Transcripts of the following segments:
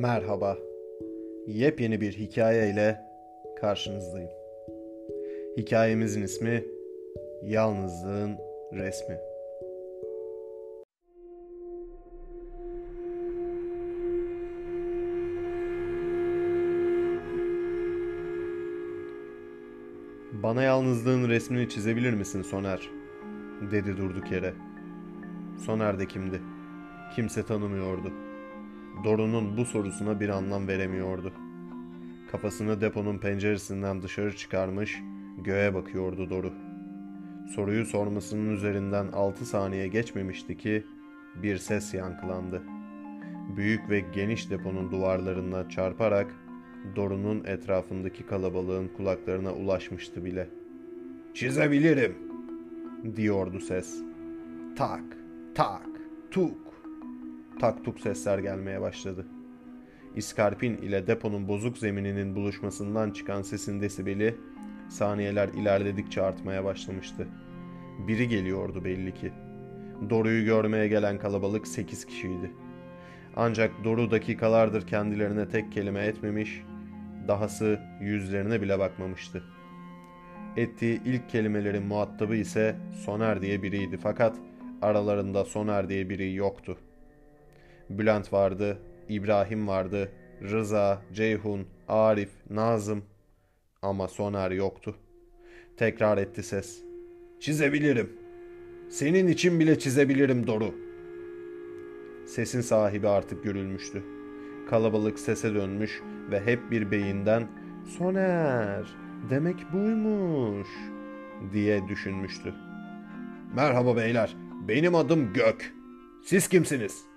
Merhaba. Yepyeni bir hikaye ile karşınızdayım. Hikayemizin ismi Yalnızlığın Resmi. Bana yalnızlığın resmini çizebilir misin Soner? dedi durduk yere. Soner de kimdi? Kimse tanımıyordu. Doru'nun bu sorusuna bir anlam veremiyordu. Kafasını deponun penceresinden dışarı çıkarmış, göğe bakıyordu Doru. Soruyu sormasının üzerinden altı saniye geçmemişti ki bir ses yankılandı. Büyük ve geniş deponun duvarlarına çarparak Doru'nun etrafındaki kalabalığın kulaklarına ulaşmıştı bile. Çizebilirim, diyordu ses. Tak, tak, tuk. Tak tuk sesler gelmeye başladı. İskarpin ile deponun bozuk zemininin buluşmasından çıkan sesin desibeli saniyeler ilerledikçe artmaya başlamıştı. Biri geliyordu belli ki. Doru'yu görmeye gelen kalabalık sekiz kişiydi. Ancak Doru dakikalardır kendilerine tek kelime etmemiş, dahası yüzlerine bile bakmamıştı. Ettiği ilk kelimelerin muhatabı ise Soner diye biriydi fakat aralarında Soner diye biri yoktu. Bülent vardı, İbrahim vardı, Rıza, Ceyhun, Arif, Nazım ama Soner yoktu. Tekrar etti ses. Çizebilirim. Senin için bile çizebilirim Doru. Sesin sahibi artık görülmüştü. Kalabalık sese dönmüş ve hep bir beyinden Soner demek buymuş diye düşünmüştü. Merhaba beyler. Benim adım Gök. Siz kimsiniz?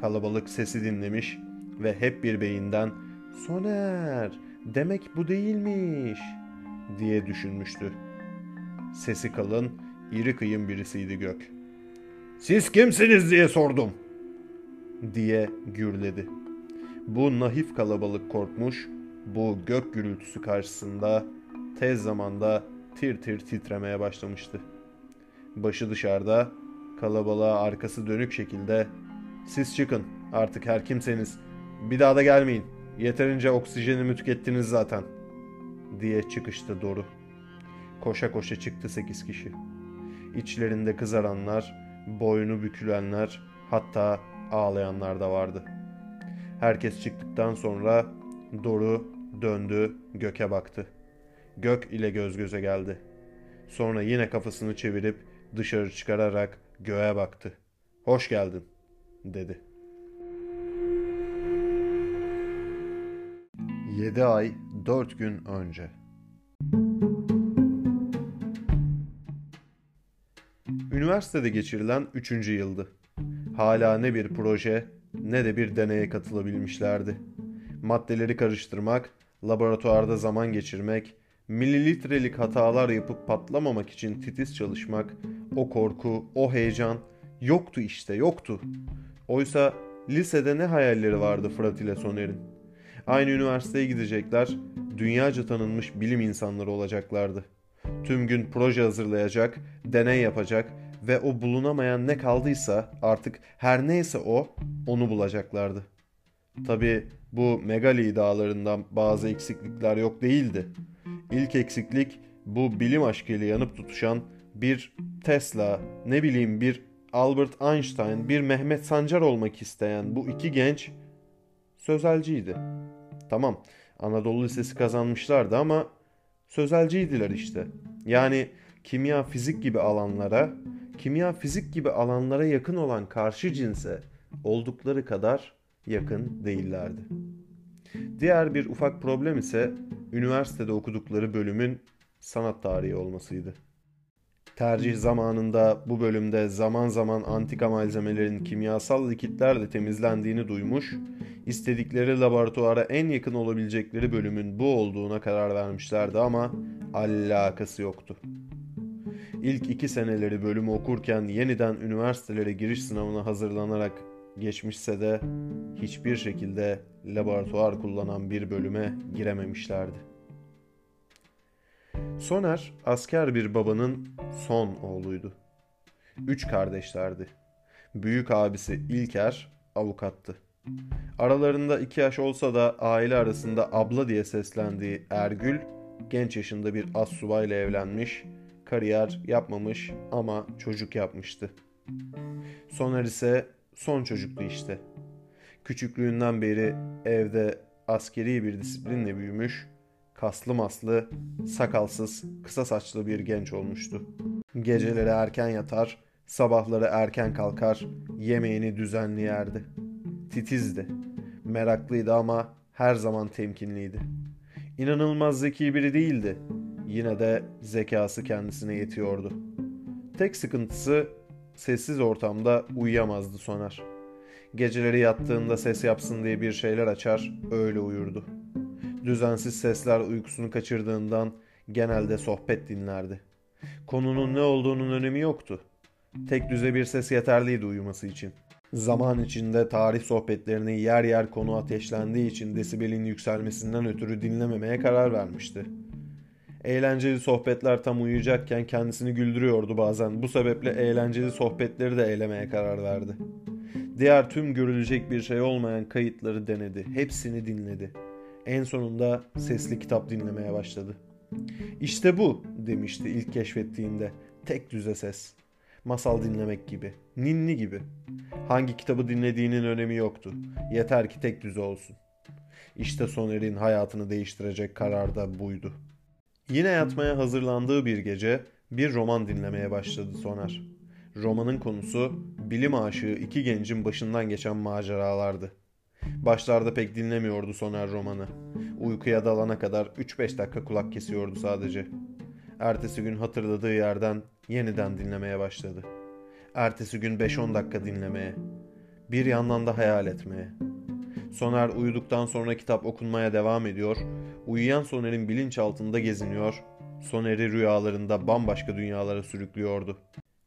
Kalabalık sesi dinlemiş ve hep bir beyinden Soner demek bu değilmiş diye düşünmüştü. Sesi kalın, iri kıyım birisiydi Gök. Siz kimsiniz diye sordum diye gürledi. Bu nahif kalabalık korkmuş, bu gök gürültüsü karşısında tez zamanda tir tir titremeye başlamıştı. Başı dışarıda, kalabalığa arkası dönük şekilde siz çıkın artık her kimseniz bir daha da gelmeyin yeterince oksijenimi tükettiniz zaten diye çıkıştı Doru. Koşa koşa çıktı sekiz kişi. İçlerinde kızaranlar, boynu bükülenler hatta ağlayanlar da vardı. Herkes çıktıktan sonra Doru döndü göke baktı. Gök ile göz göze geldi. Sonra yine kafasını çevirip dışarı çıkararak göğe baktı. Hoş geldin dedi. 7 ay 4 gün önce. Üniversitede geçirilen 3. yıldı. Hala ne bir proje ne de bir deneye katılabilmişlerdi. Maddeleri karıştırmak, laboratuvarda zaman geçirmek, mililitrelik hatalar yapıp patlamamak için titiz çalışmak, o korku, o heyecan yoktu işte yoktu. Oysa lisede ne hayalleri vardı Fırat ile Soner'in? Aynı üniversiteye gidecekler, dünyaca tanınmış bilim insanları olacaklardı. Tüm gün proje hazırlayacak, deney yapacak ve o bulunamayan ne kaldıysa artık her neyse o onu bulacaklardı. Tabi bu megali dağlarından bazı eksiklikler yok değildi. İlk eksiklik bu bilim aşkıyla yanıp tutuşan bir Tesla, ne bileyim bir Albert Einstein, bir Mehmet Sancar olmak isteyen bu iki genç sözelciydi. Tamam, Anadolu Lisesi kazanmışlardı ama sözelciydiler işte. Yani kimya, fizik gibi alanlara, kimya, fizik gibi alanlara yakın olan karşı cinse oldukları kadar yakın değillerdi. Diğer bir ufak problem ise üniversitede okudukları bölümün sanat tarihi olmasıydı. Tercih zamanında bu bölümde zaman zaman antika malzemelerin kimyasal likitlerle temizlendiğini duymuş, istedikleri laboratuvara en yakın olabilecekleri bölümün bu olduğuna karar vermişlerdi ama alakası yoktu. İlk iki seneleri bölümü okurken yeniden üniversitelere giriş sınavına hazırlanarak geçmişse de hiçbir şekilde laboratuvar kullanan bir bölüme girememişlerdi. Soner asker bir babanın son oğluydu. Üç kardeşlerdi. Büyük abisi İlker avukattı. Aralarında iki yaş olsa da aile arasında abla diye seslendiği Ergül, genç yaşında bir as subayla evlenmiş, kariyer yapmamış ama çocuk yapmıştı. Soner ise son çocuktu işte. Küçüklüğünden beri evde askeri bir disiplinle büyümüş, kaslı maslı, sakalsız, kısa saçlı bir genç olmuştu. Geceleri erken yatar, sabahları erken kalkar, yemeğini düzenli yerdi. Titizdi, meraklıydı ama her zaman temkinliydi. İnanılmaz zeki biri değildi. Yine de zekası kendisine yetiyordu. Tek sıkıntısı sessiz ortamda uyuyamazdı Soner. Geceleri yattığında ses yapsın diye bir şeyler açar, öyle uyurdu. Düzensiz sesler uykusunu kaçırdığından genelde sohbet dinlerdi. Konunun ne olduğunun önemi yoktu. Tek düze bir ses yeterliydi uyuması için. Zaman içinde tarih sohbetlerini yer yer konu ateşlendiği için desibelin yükselmesinden ötürü dinlememeye karar vermişti. Eğlenceli sohbetler tam uyuyacakken kendisini güldürüyordu bazen. Bu sebeple eğlenceli sohbetleri de eylemeye karar verdi. Diğer tüm görülecek bir şey olmayan kayıtları denedi. Hepsini dinledi. En sonunda sesli kitap dinlemeye başladı. İşte bu demişti ilk keşfettiğinde. Tek düze ses. Masal dinlemek gibi. Ninni gibi. Hangi kitabı dinlediğinin önemi yoktu. Yeter ki tek düze olsun. İşte Soner'in hayatını değiştirecek karar da buydu. Yine yatmaya hazırlandığı bir gece bir roman dinlemeye başladı Soner. Romanın konusu bilim aşığı iki gencin başından geçen maceralardı. Başlarda pek dinlemiyordu Soner romanı. Uykuya dalana kadar 3-5 dakika kulak kesiyordu sadece. Ertesi gün hatırladığı yerden yeniden dinlemeye başladı. Ertesi gün 5-10 dakika dinlemeye. Bir yandan da hayal etmeye. Soner uyuduktan sonra kitap okunmaya devam ediyor. Uyuyan Soner'in bilinçaltında geziniyor. Soner'i rüyalarında bambaşka dünyalara sürüklüyordu.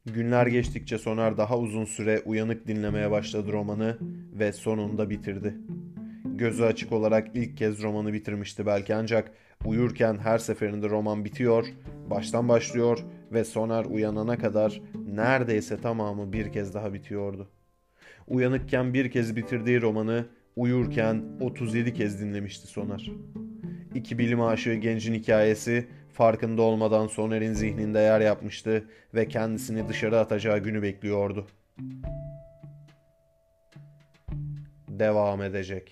Günler geçtikçe Soner daha uzun süre uyanık dinlemeye başladı romanı ve sonunda bitirdi. Gözü açık olarak ilk kez romanı bitirmişti belki ancak uyurken her seferinde roman bitiyor, baştan başlıyor ve Soner uyanana kadar neredeyse tamamı bir kez daha bitiyordu. Uyanıkken bir kez bitirdiği romanı uyurken 37 kez dinlemişti Soner. İki bilim aşığı gencin hikayesi farkında olmadan Soner'in zihninde yer yapmıştı ve kendisini dışarı atacağı günü bekliyordu. Devam edecek.